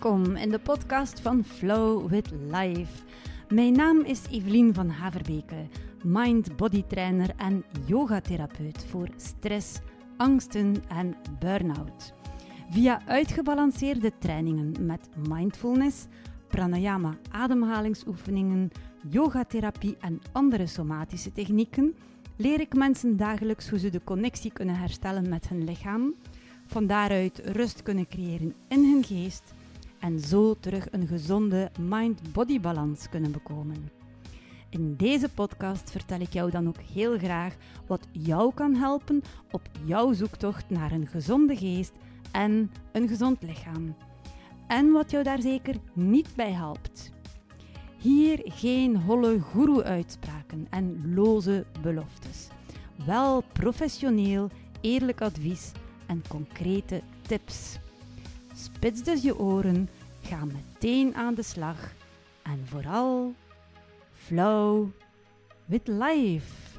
Welkom in de podcast van Flow with Life. Mijn naam is Evelien van Haverbeke, mind-body trainer en yogatherapeut voor stress, angsten en burn-out. Via uitgebalanceerde trainingen met mindfulness, pranayama ademhalingsoefeningen, yogatherapie en andere somatische technieken leer ik mensen dagelijks hoe ze de connectie kunnen herstellen met hun lichaam, van daaruit rust kunnen creëren in hun geest en zo terug een gezonde mind-body balans kunnen bekomen. In deze podcast vertel ik jou dan ook heel graag wat jou kan helpen op jouw zoektocht naar een gezonde geest en een gezond lichaam. En wat jou daar zeker niet bij helpt. Hier geen holle goeroe-uitspraken en loze beloftes. Wel professioneel, eerlijk advies en concrete tips. Spits dus je oren, ga meteen aan de slag en vooral flow with life.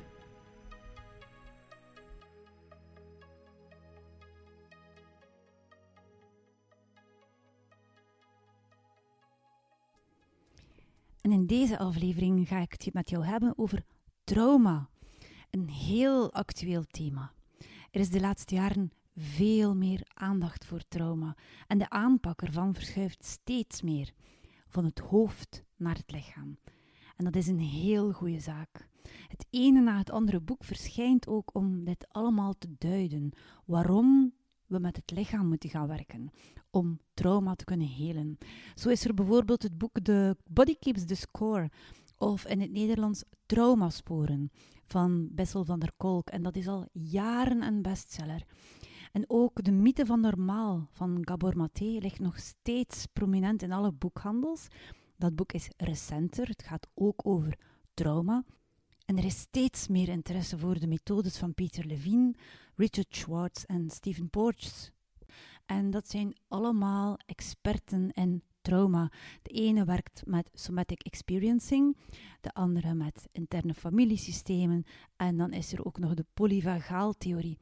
En in deze aflevering ga ik het met jou hebben over trauma. Een heel actueel thema. Er is de laatste jaren veel meer aandacht voor trauma en de aanpak ervan verschuift steeds meer van het hoofd naar het lichaam. En dat is een heel goede zaak. Het ene na het andere boek verschijnt ook om dit allemaal te duiden. Waarom we met het lichaam moeten gaan werken om trauma te kunnen helen. Zo is er bijvoorbeeld het boek The Body Keeps the Score of in het Nederlands Traumasporen van Bessel van der Kolk en dat is al jaren een bestseller. En ook de mythe van normaal van Gabor Maté ligt nog steeds prominent in alle boekhandels. Dat boek is recenter, het gaat ook over trauma. En er is steeds meer interesse voor de methodes van Peter Levine, Richard Schwartz en Stephen Porges. En dat zijn allemaal experten in trauma. De ene werkt met somatic experiencing, de andere met interne familiesystemen en dan is er ook nog de polyvagaaltheorie.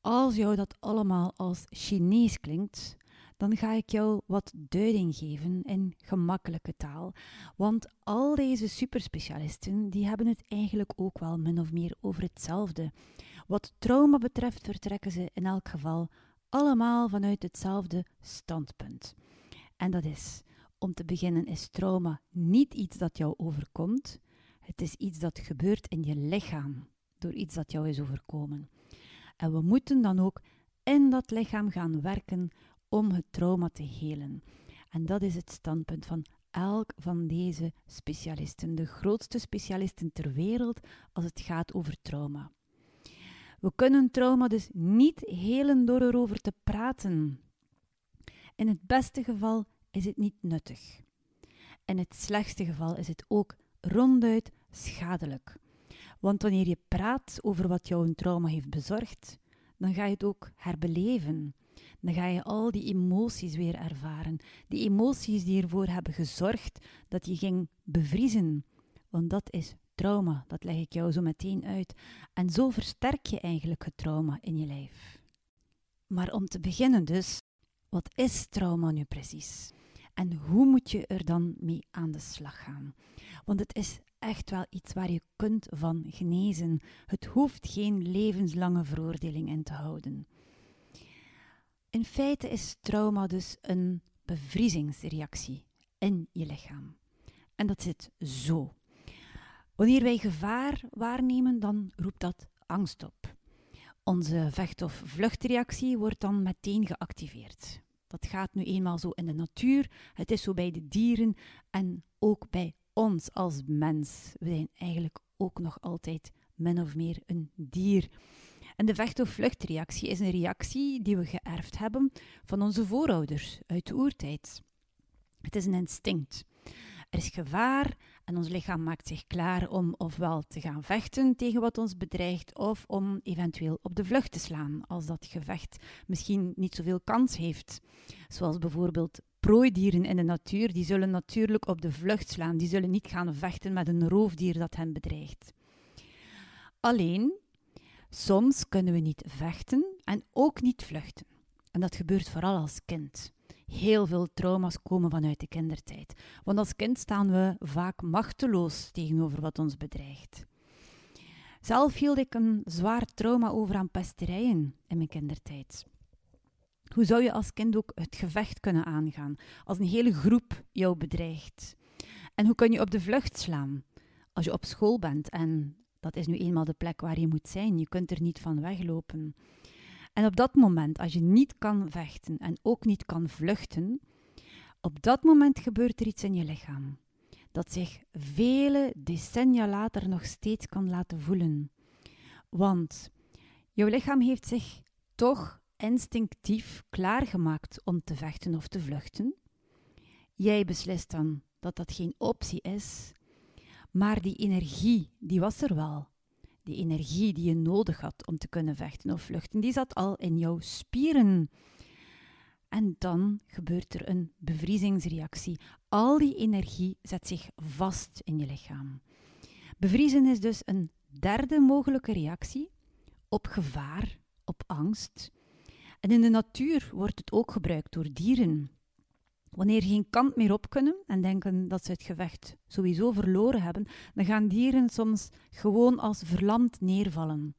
Als jou dat allemaal als Chinees klinkt, dan ga ik jou wat duiding geven in gemakkelijke taal. Want al deze superspecialisten die hebben het eigenlijk ook wel min of meer over hetzelfde. Wat trauma betreft vertrekken ze in elk geval allemaal vanuit hetzelfde standpunt. En dat is, om te beginnen is trauma niet iets dat jou overkomt, het is iets dat gebeurt in je lichaam door iets dat jou is overkomen. En we moeten dan ook in dat lichaam gaan werken om het trauma te helen. En dat is het standpunt van elk van deze specialisten, de grootste specialisten ter wereld als het gaat over trauma. We kunnen trauma dus niet helen door erover te praten. In het beste geval is het niet nuttig. In het slechtste geval is het ook ronduit schadelijk. Want wanneer je praat over wat jou een trauma heeft bezorgd, dan ga je het ook herbeleven. Dan ga je al die emoties weer ervaren. Die emoties die ervoor hebben gezorgd dat je ging bevriezen. Want dat is trauma, dat leg ik jou zo meteen uit. En zo versterk je eigenlijk het trauma in je lijf. Maar om te beginnen dus, wat is trauma nu precies? En hoe moet je er dan mee aan de slag gaan? Want het is echt wel iets waar je kunt van genezen. Het hoeft geen levenslange veroordeling in te houden. In feite is trauma dus een bevriezingsreactie in je lichaam. En dat zit zo. Wanneer wij gevaar waarnemen, dan roept dat angst op. Onze vecht- of vluchtreactie wordt dan meteen geactiveerd. Dat gaat nu eenmaal zo in de natuur, het is zo bij de dieren en ook bij ons als mens. We zijn eigenlijk ook nog altijd min of meer een dier. En de vecht- of vluchtreactie is een reactie die we geërfd hebben van onze voorouders uit de oertijd. Het is een instinct. Er is gevaar En ons lichaam maakt zich klaar om ofwel te gaan vechten tegen wat ons bedreigt, of om eventueel op de vlucht te slaan als dat gevecht misschien niet zoveel kans heeft. Zoals bijvoorbeeld prooidieren in de natuur, die zullen natuurlijk op de vlucht slaan. Die zullen niet gaan vechten met een roofdier dat hen bedreigt. Alleen, soms kunnen we niet vechten en ook niet vluchten. En dat gebeurt vooral als kind. Heel veel trauma's komen vanuit de kindertijd. Want als kind staan we vaak machteloos tegenover wat ons bedreigt. Zelf hield ik een zwaar trauma over aan pesterijen in mijn kindertijd. Hoe zou je als kind ook het gevecht kunnen aangaan als een hele groep jou bedreigt? En hoe kun je op de vlucht slaan als je op school bent en dat is nu eenmaal de plek waar je moet zijn, je kunt er niet van weglopen. En op dat moment, als je niet kan vechten en ook niet kan vluchten, op dat moment gebeurt er iets in je lichaam dat zich vele decennia later nog steeds kan laten voelen. Want jouw lichaam heeft zich toch instinctief klaargemaakt om te vechten of te vluchten. Jij beslist dan dat dat geen optie is, maar die energie, die was er wel. Die energie die je nodig had om te kunnen vechten of vluchten, die zat al in jouw spieren. En dan gebeurt er een bevriezingsreactie. Al die energie zet zich vast in je lichaam. Bevriezen is dus een derde mogelijke reactie op gevaar, op angst. En in de natuur wordt het ook gebruikt door dieren. Wanneer geen kant meer op kunnen en denken dat ze het gevecht sowieso verloren hebben, dan gaan dieren soms gewoon als verlamd neervallen.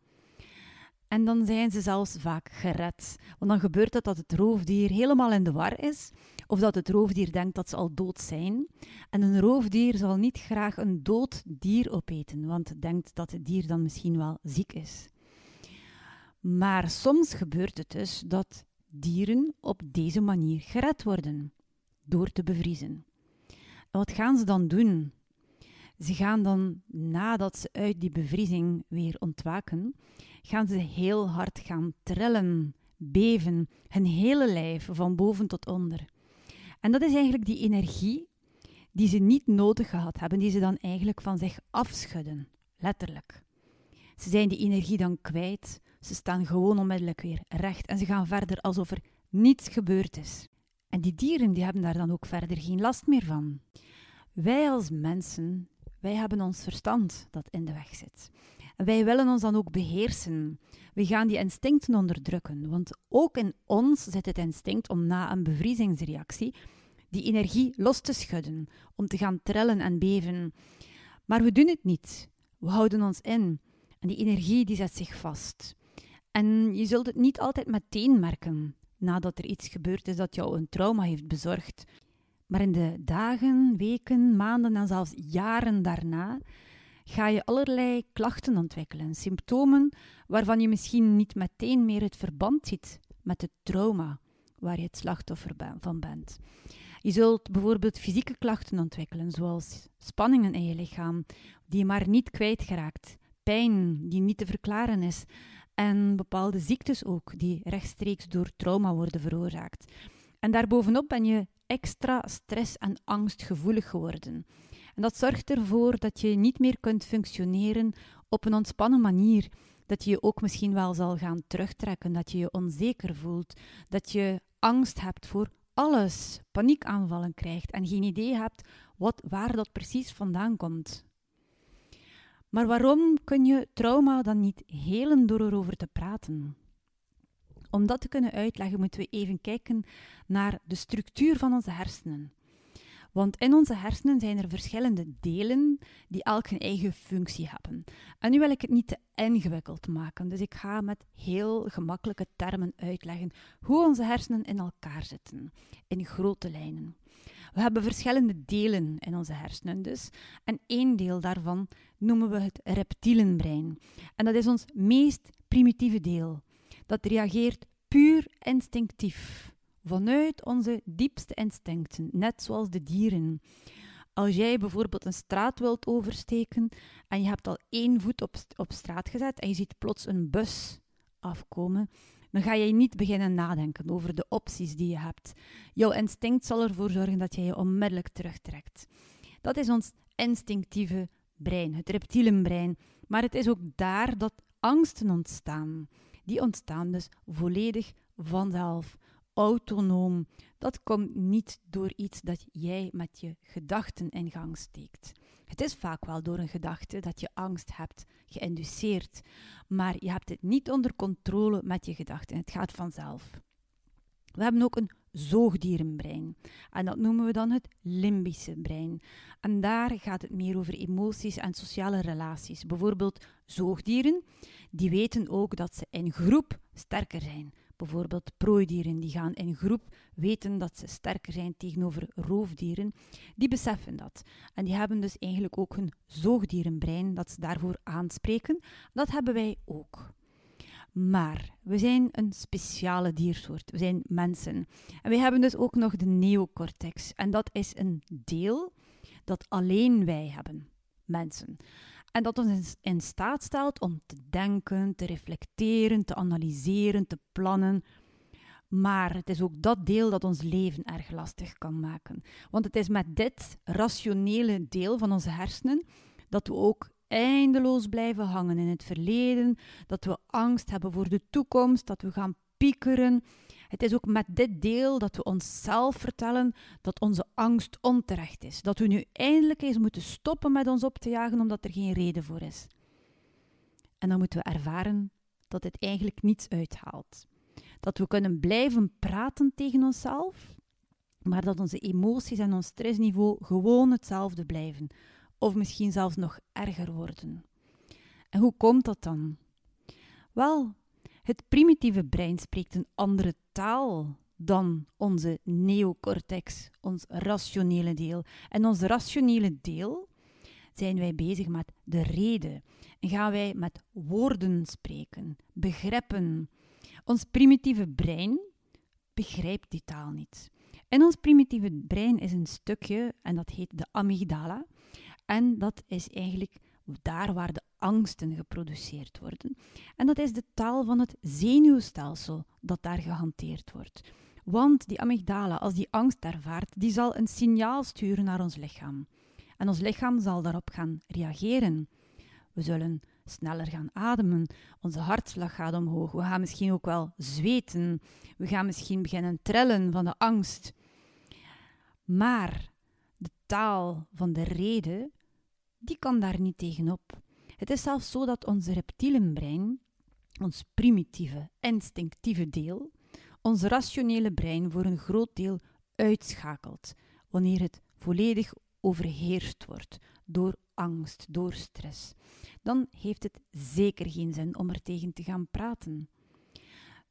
En dan zijn ze zelfs vaak gered. Want dan gebeurt het dat het roofdier helemaal in de war is, of dat het roofdier denkt dat ze al dood zijn. En een roofdier zal niet graag een dood dier opeten, want denkt dat het dier dan misschien wel ziek is. Maar soms gebeurt het dus dat dieren op deze manier gered worden door te bevriezen. En wat gaan ze dan doen? Ze gaan dan, nadat ze uit die bevriezing weer ontwaken, gaan ze heel hard gaan trillen, beven, hun hele lijf van boven tot onder. En dat is eigenlijk die energie die ze niet nodig gehad hebben, die ze dan eigenlijk van zich afschudden, letterlijk. Ze zijn die energie dan kwijt, ze staan gewoon onmiddellijk weer recht en ze gaan verder alsof er niets gebeurd is. En die dieren die hebben daar dan ook verder geen last meer van. Wij als mensen, wij hebben ons verstand dat in de weg zit. En wij willen ons dan ook beheersen. We gaan die instincten onderdrukken, want ook in ons zit het instinct om na een bevriezingsreactie die energie los te schudden, om te gaan trillen en beven. Maar we doen het niet. We houden ons in. En die energie die zet zich vast. En je zult het niet altijd meteen merken nadat er iets gebeurd is dat jou een trauma heeft bezorgd. Maar in de dagen, weken, maanden en zelfs jaren daarna ga je allerlei klachten ontwikkelen, symptomen waarvan je misschien niet meteen meer het verband ziet met het trauma waar je het slachtoffer van bent. Je zult bijvoorbeeld fysieke klachten ontwikkelen, zoals spanningen in je lichaam, die je maar niet kwijtgeraakt, pijn die niet te verklaren is, en bepaalde ziektes ook, die rechtstreeks door trauma worden veroorzaakt. En daarbovenop ben je extra stress- en angstgevoelig geworden. En dat zorgt ervoor dat je niet meer kunt functioneren op een ontspannen manier. Dat je je ook misschien wel zal gaan terugtrekken, dat je je onzeker voelt, dat je angst hebt voor alles, paniekaanvallen krijgt en geen idee hebt wat, waar dat precies vandaan komt. Maar waarom kun je trauma dan niet helen door erover te praten? Om dat te kunnen uitleggen, moeten we even kijken naar de structuur van onze hersenen. Want in onze hersenen zijn er verschillende delen die elk een eigen functie hebben. En nu wil ik het niet te ingewikkeld maken, dus ik ga met heel gemakkelijke termen uitleggen hoe onze hersenen in elkaar zitten, in grote lijnen. We hebben verschillende delen in onze hersenen dus. En één deel daarvan noemen we het reptielenbrein. En dat is ons meest primitieve deel. Dat reageert puur instinctief. Vanuit onze diepste instincten, net zoals de dieren. Als jij bijvoorbeeld een straat wilt oversteken en je hebt al één voet op, op straat gezet en je ziet plots een bus afkomen, dan ga je niet beginnen nadenken over de opties die je hebt. Jouw instinct zal ervoor zorgen dat jij je onmiddellijk terugtrekt. Dat is ons instinctieve brein, het reptielenbrein. Maar het is ook daar dat angsten ontstaan. Die ontstaan dus volledig vanzelf, autonoom. Dat komt niet door iets dat jij met je gedachten in gang steekt. Het is vaak wel door een gedachte dat je angst hebt geïnduceerd, maar je hebt het niet onder controle met je gedachten. Het gaat vanzelf. We hebben ook een zoogdierenbrein. En dat noemen we dan het limbische brein. En daar gaat het meer over emoties en sociale relaties. Bijvoorbeeld zoogdieren, die weten ook dat ze in groep sterker zijn. Bijvoorbeeld prooidieren die gaan in groep weten dat ze sterker zijn tegenover roofdieren. Die beseffen dat. En die hebben dus eigenlijk ook hun zoogdierenbrein dat ze daarvoor aanspreken. Dat hebben wij ook. Maar we zijn een speciale diersoort. We zijn mensen. En we hebben dus ook nog de neocortex. En dat is een deel dat alleen wij hebben, mensen. En dat ons in staat stelt om te denken, te reflecteren, te analyseren, te plannen. Maar het is ook dat deel dat ons leven erg lastig kan maken. Want het is met dit rationele deel van onze hersenen dat we ook eindeloos blijven hangen in het verleden, dat we angst hebben voor de toekomst, dat we gaan piekeren. Het is ook met dit deel dat we onszelf vertellen dat onze angst onterecht is. Dat we nu eindelijk eens moeten stoppen met ons op te jagen omdat er geen reden voor is. En dan moeten we ervaren dat dit eigenlijk niets uithaalt. Dat we kunnen blijven praten tegen onszelf, maar dat onze emoties en ons stressniveau gewoon hetzelfde blijven of misschien zelfs nog erger worden. En hoe komt dat dan? Wel, het primitieve brein spreekt een andere taal dan onze neocortex, ons rationele deel. En ons rationele deel zijn wij bezig met de reden en gaan wij met woorden spreken, begrippen. Ons primitieve brein begrijpt die taal niet. En ons primitieve brein is een stukje, en dat heet de amygdala. En dat is eigenlijk daar waar de angsten geproduceerd worden. En dat is de taal van het zenuwstelsel dat daar gehanteerd wordt. Want die amygdala, als die angst ervaart, die zal een signaal sturen naar ons lichaam. En ons lichaam zal daarop gaan reageren. We zullen sneller gaan ademen, onze hartslag gaat omhoog, we gaan misschien ook wel zweten, we gaan misschien beginnen trillen van de angst. Maar de taal van de reden die kan daar niet tegenop. Het is zelfs zo dat ons reptielenbrein, ons primitieve, instinctieve deel, ons rationele brein voor een groot deel uitschakelt wanneer het volledig overheerst wordt door angst, door stress. Dan heeft het zeker geen zin om er tegen te gaan praten.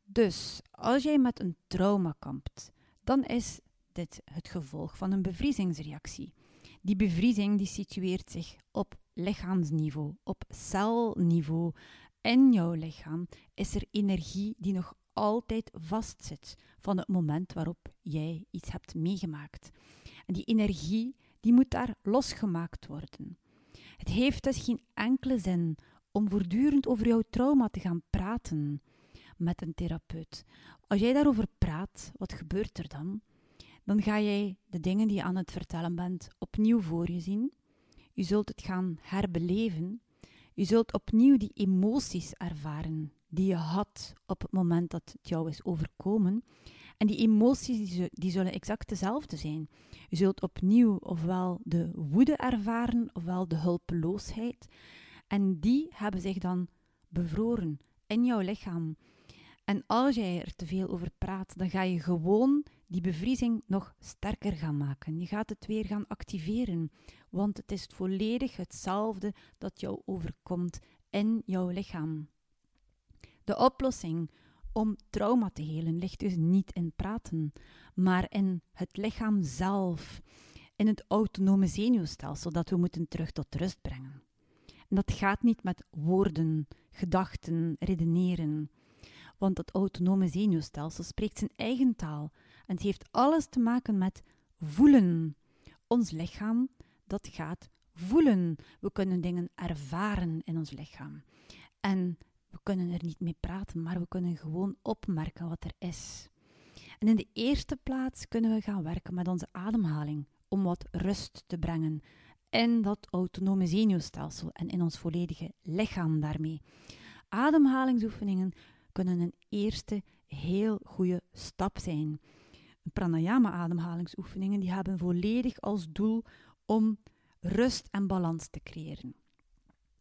Dus als jij met een trauma kampt, dan is dit het gevolg van een bevriezingsreactie. Die bevriezing die situeert zich op lichaamsniveau, op celniveau. In jouw lichaam is er energie die nog altijd vastzit van het moment waarop jij iets hebt meegemaakt. En die energie die moet daar losgemaakt worden. Het heeft dus geen enkele zin om voortdurend over jouw trauma te gaan praten met een therapeut. Als jij daarover praat, wat gebeurt er dan? dan ga jij de dingen die je aan het vertellen bent opnieuw voor je zien. Je zult het gaan herbeleven. Je zult opnieuw die emoties ervaren die je had op het moment dat het jou is overkomen. En die emoties die zullen exact dezelfde zijn. Je zult opnieuw ofwel de woede ervaren ofwel de hulpeloosheid. En die hebben zich dan bevroren in jouw lichaam. En als jij er te veel over praat, dan ga je gewoon die bevriezing nog sterker gaan maken. Je gaat het weer gaan activeren, want het is volledig hetzelfde dat jou overkomt in jouw lichaam. De oplossing om trauma te helen ligt dus niet in praten, maar in het lichaam zelf, in het autonome zenuwstelsel dat we moeten terug tot rust brengen. En dat gaat niet met woorden, gedachten, redeneren, want het autonome zenuwstelsel spreekt zijn eigen taal en het heeft alles te maken met voelen. Ons lichaam, dat gaat voelen. We kunnen dingen ervaren in ons lichaam. En we kunnen er niet mee praten, maar we kunnen gewoon opmerken wat er is. En in de eerste plaats kunnen we gaan werken met onze ademhaling om wat rust te brengen in dat autonome zenuwstelsel en in ons volledige lichaam daarmee. Ademhalingsoefeningen kunnen een eerste heel goede stap zijn. Pranayama-ademhalingsoefeningen die hebben volledig als doel om rust en balans te creëren.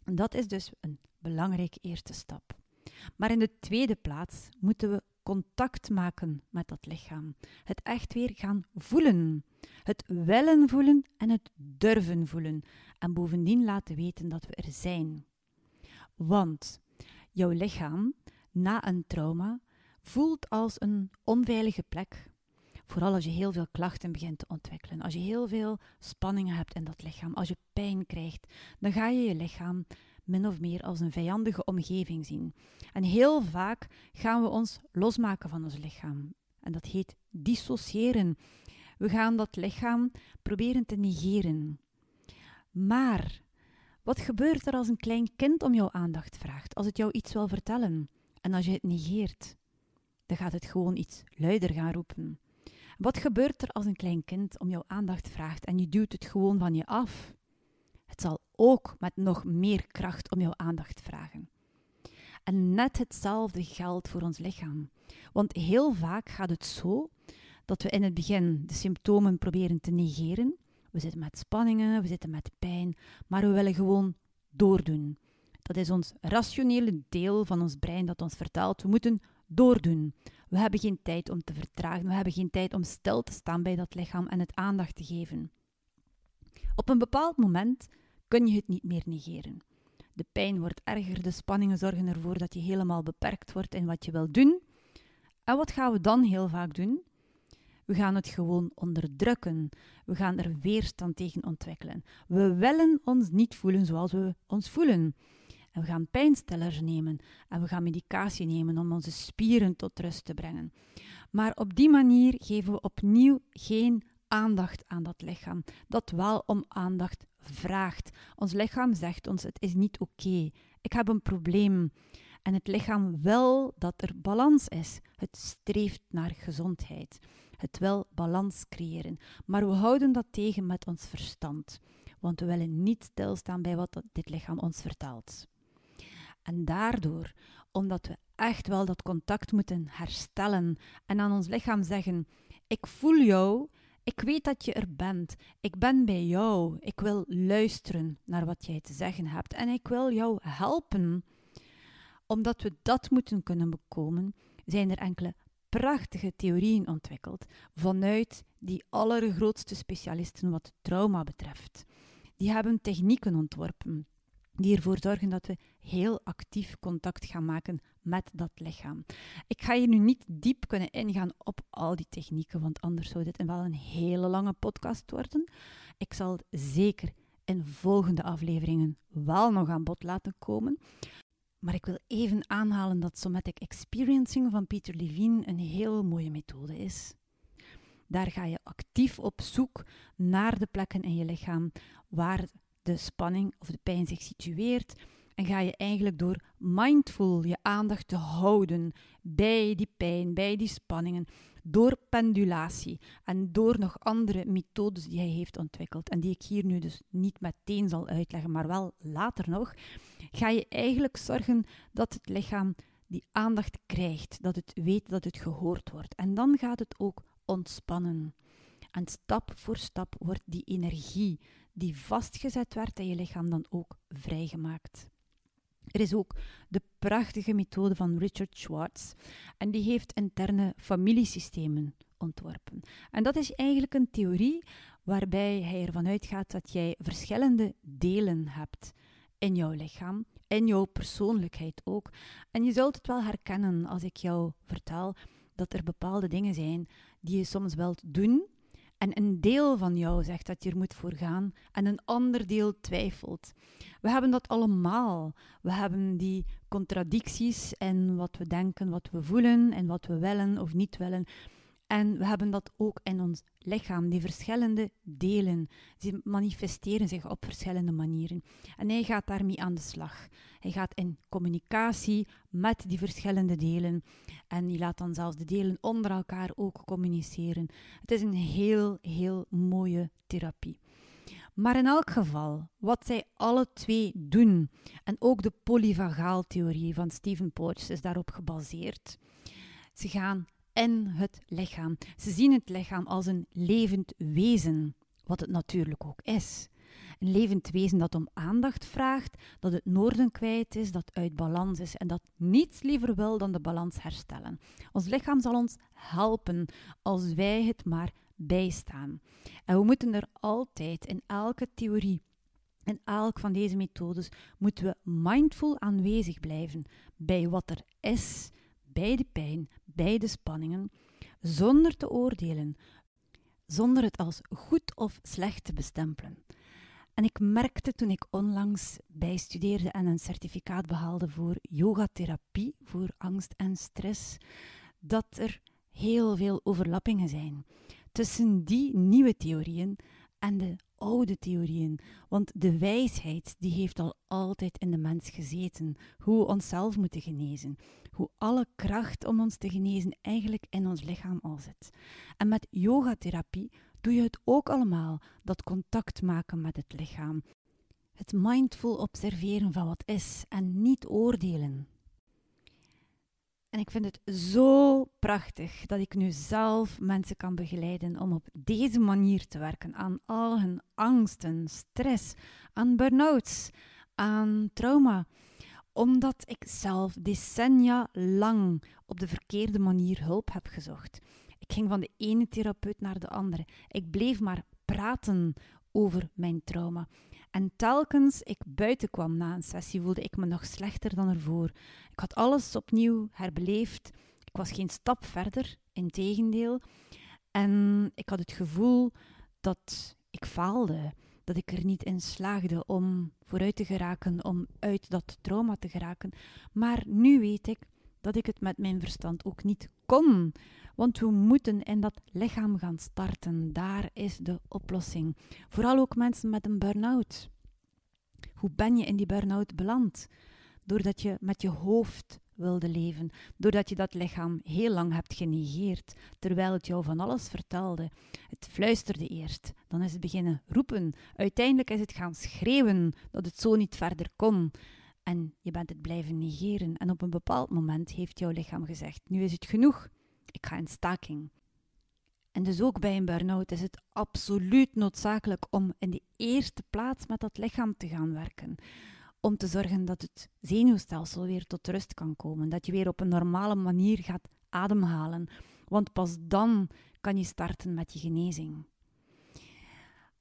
En dat is dus een belangrijke eerste stap. Maar in de tweede plaats moeten we contact maken met dat lichaam. Het echt weer gaan voelen. Het willen voelen en het durven voelen. En bovendien laten weten dat we er zijn. Want jouw lichaam na een trauma voelt als een onveilige plek. Vooral als je heel veel klachten begint te ontwikkelen. Als je heel veel spanningen hebt in dat lichaam. Als je pijn krijgt, dan ga je je lichaam min of meer als een vijandige omgeving zien. En heel vaak gaan we ons losmaken van ons lichaam. En dat heet dissociëren. We gaan dat lichaam proberen te negeren. Maar wat gebeurt er als een klein kind om jouw aandacht vraagt? Als het jou iets wil vertellen en als je het negeert, dan gaat het gewoon iets luider gaan roepen. Wat gebeurt er als een klein kind om jouw aandacht vraagt en je duwt het gewoon van je af? Het zal ook met nog meer kracht om jouw aandacht vragen. En net hetzelfde geldt voor ons lichaam. Want heel vaak gaat het zo dat we in het begin de symptomen proberen te negeren. We zitten met spanningen, we zitten met pijn, maar we willen gewoon doordoen. Dat is ons rationele deel van ons brein dat ons vertelt: we moeten doordoen. We hebben geen tijd om te vertragen, we hebben geen tijd om stil te staan bij dat lichaam en het aandacht te geven. Op een bepaald moment kun je het niet meer negeren. De pijn wordt erger, de spanningen zorgen ervoor dat je helemaal beperkt wordt in wat je wil doen. En wat gaan we dan heel vaak doen? We gaan het gewoon onderdrukken. We gaan er weerstand tegen ontwikkelen. We willen ons niet voelen zoals we ons voelen. En we gaan pijnstillers nemen en we gaan medicatie nemen om onze spieren tot rust te brengen. Maar op die manier geven we opnieuw geen aandacht aan dat lichaam, dat wel om aandacht vraagt. Ons lichaam zegt ons: het is niet oké, ik heb een probleem. En het lichaam wil dat er balans is. Het streeft naar gezondheid. Het wil balans creëren. Maar we houden dat tegen met ons verstand. Want we willen niet stilstaan bij wat dit lichaam ons vertelt. En daardoor, omdat we echt wel dat contact moeten herstellen en aan ons lichaam zeggen: Ik voel jou, ik weet dat je er bent, ik ben bij jou, ik wil luisteren naar wat jij te zeggen hebt en ik wil jou helpen. Omdat we dat moeten kunnen bekomen, zijn er enkele prachtige theorieën ontwikkeld vanuit die allergrootste specialisten wat trauma betreft. Die hebben technieken ontworpen die ervoor zorgen dat we heel actief contact gaan maken met dat lichaam. Ik ga hier nu niet diep kunnen ingaan op al die technieken, want anders zou dit wel een hele lange podcast worden. Ik zal zeker in volgende afleveringen wel nog aan bod laten komen. Maar ik wil even aanhalen dat Somatic Experiencing van Peter Levine een heel mooie methode is. Daar ga je actief op zoek naar de plekken in je lichaam waar de spanning of de pijn zich situeert. En ga je eigenlijk door mindful je aandacht te houden bij die pijn, bij die spanningen, door pendulatie en door nog andere methodes die hij heeft ontwikkeld en die ik hier nu dus niet meteen zal uitleggen, maar wel later nog, ga je eigenlijk zorgen dat het lichaam die aandacht krijgt, dat het weet dat het gehoord wordt. En dan gaat het ook ontspannen. En stap voor stap wordt die energie die vastgezet werd in je lichaam dan ook vrijgemaakt. Er is ook de prachtige methode van Richard Schwartz en die heeft interne familiesystemen ontworpen. En dat is eigenlijk een theorie waarbij hij ervan uitgaat dat jij verschillende delen hebt in jouw lichaam, in jouw persoonlijkheid ook. En je zult het wel herkennen als ik jou vertel dat er bepaalde dingen zijn die je soms wilt doen en een deel van jou zegt dat je er moet voor gaan en een ander deel twijfelt. We hebben dat allemaal. We hebben die contradicties en wat we denken, wat we voelen en wat we willen of niet willen. En we hebben dat ook in ons lichaam, die verschillende delen. Ze manifesteren zich op verschillende manieren. En hij gaat daarmee aan de slag. Hij gaat in communicatie met die verschillende delen. En die laat dan zelfs de delen onder elkaar ook communiceren. Het is een heel, heel mooie therapie. Maar in elk geval, wat zij alle twee doen, en ook de polyvagaaltheorie van Stephen Porges is daarop gebaseerd. Ze gaan in het lichaam. Ze zien het lichaam als een levend wezen, wat het natuurlijk ook is. Een levend wezen dat om aandacht vraagt, dat het noorden kwijt is, dat uit balans is en dat niets liever wil dan de balans herstellen. Ons lichaam zal ons helpen als wij het maar bijstaan. En we moeten er altijd in elke theorie in elk van deze methodes moeten we mindful aanwezig blijven bij wat er is, bij de pijn, bij de spanningen, zonder te oordelen, zonder het als goed of slecht te bestempelen. En ik merkte toen ik onlangs bijstudeerde en een certificaat behaalde voor yogatherapie, voor angst en stress, dat er heel veel overlappingen zijn tussen die nieuwe theorieën en de oude theorieën. Want de wijsheid die heeft al altijd in de mens gezeten. Hoe we onszelf moeten genezen. Hoe alle kracht om ons te genezen eigenlijk in ons lichaam al zit. En met yogatherapie doe je het ook allemaal, dat contact maken met het lichaam. Het mindful observeren van wat is en niet oordelen. En ik vind het zo prachtig dat ik nu zelf mensen kan begeleiden om op deze manier te werken aan al hun angsten, stress, aan burn-outs, aan trauma. Omdat ik zelf decennia lang op de verkeerde manier hulp heb gezocht. Ik ging van de ene therapeut naar de andere. Ik bleef maar praten over mijn trauma. En telkens ik buiten kwam na een sessie, voelde ik me nog slechter dan ervoor. Ik had alles opnieuw herbeleefd. Ik was geen stap verder, integendeel. En ik had het gevoel dat ik faalde, dat ik er niet in slaagde om vooruit te geraken, om uit dat trauma te geraken. Maar nu weet ik dat ik het met mijn verstand ook niet kon. Want we moeten in dat lichaam gaan starten. Daar is de oplossing. Vooral ook mensen met een burn-out. Hoe ben je in die burn-out beland? Doordat je met je hoofd wilde leven, doordat je dat lichaam heel lang hebt genegeerd, terwijl het jou van alles vertelde. Het fluisterde eerst, dan is het beginnen roepen, uiteindelijk is het gaan schreeuwen dat het zo niet verder kon. En je bent het blijven negeren. En op een bepaald moment heeft jouw lichaam gezegd: Nu is het genoeg, ik ga in staking. En dus ook bij een burn-out is het absoluut noodzakelijk om in de eerste plaats met dat lichaam te gaan werken. Om te zorgen dat het zenuwstelsel weer tot rust kan komen. Dat je weer op een normale manier gaat ademhalen. Want pas dan kan je starten met je genezing.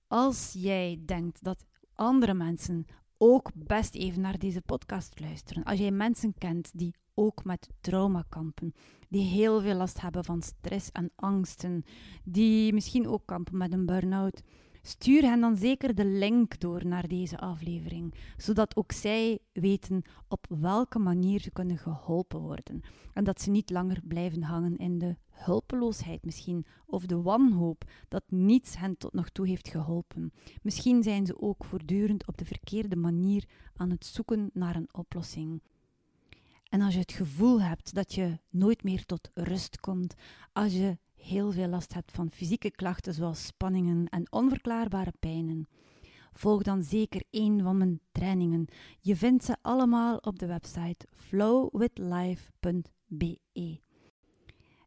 Als jij denkt dat andere mensen ook best even naar deze podcast luisteren. Als jij mensen kent die ook met trauma kampen, die heel veel last hebben van stress en angsten, die misschien ook kampen met een burn-out, stuur hen dan zeker de link door naar deze aflevering, zodat ook zij weten op welke manier ze kunnen geholpen worden en dat ze niet langer blijven hangen in de hulpeloosheid misschien of de wanhoop dat niets hen tot nog toe heeft geholpen. Misschien zijn ze ook voortdurend op de verkeerde manier aan het zoeken naar een oplossing. En als je het gevoel hebt dat je nooit meer tot rust komt, als je heel veel last hebt van fysieke klachten zoals spanningen en onverklaarbare pijnen, volg dan zeker een van mijn trainingen. Je vindt ze allemaal op de website flowwithlife.be.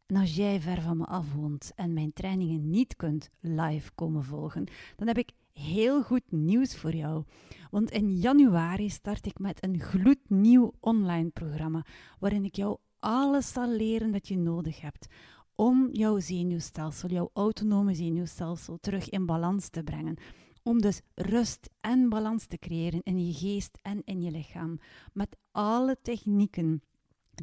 En als jij ver van me af woont en mijn trainingen niet kunt live komen volgen, dan heb ik heel goed nieuws voor jou. Want in januari start ik met een gloednieuw online programma waarin ik jou alles zal leren dat je nodig hebt om jouw zenuwstelsel, jouw autonome zenuwstelsel, terug in balans te brengen. Om dus rust en balans te creëren in je geest en in je lichaam. Met alle technieken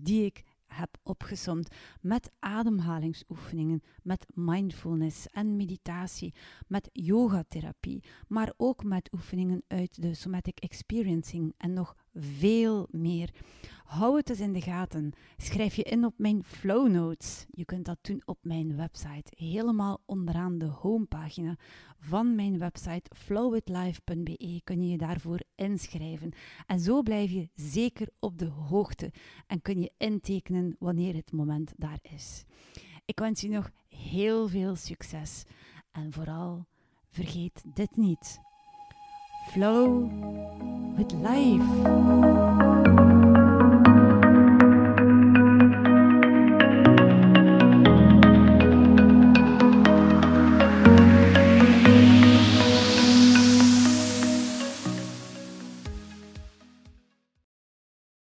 die ik heb opgesomd met ademhalingsoefeningen, met mindfulness en meditatie, met yogatherapie, maar ook met oefeningen uit de somatic experiencing en nog veel meer. Hou het eens in de gaten. Schrijf je in op mijn flow notes. Je kunt dat doen op mijn website, helemaal onderaan de homepagina van mijn website flowwithlife.be kun je je daarvoor inschrijven. En zo blijf je zeker op de hoogte en kun je intekenen wanneer het moment daar is. Ik wens je nog heel veel succes en vooral vergeet dit niet. flow with life.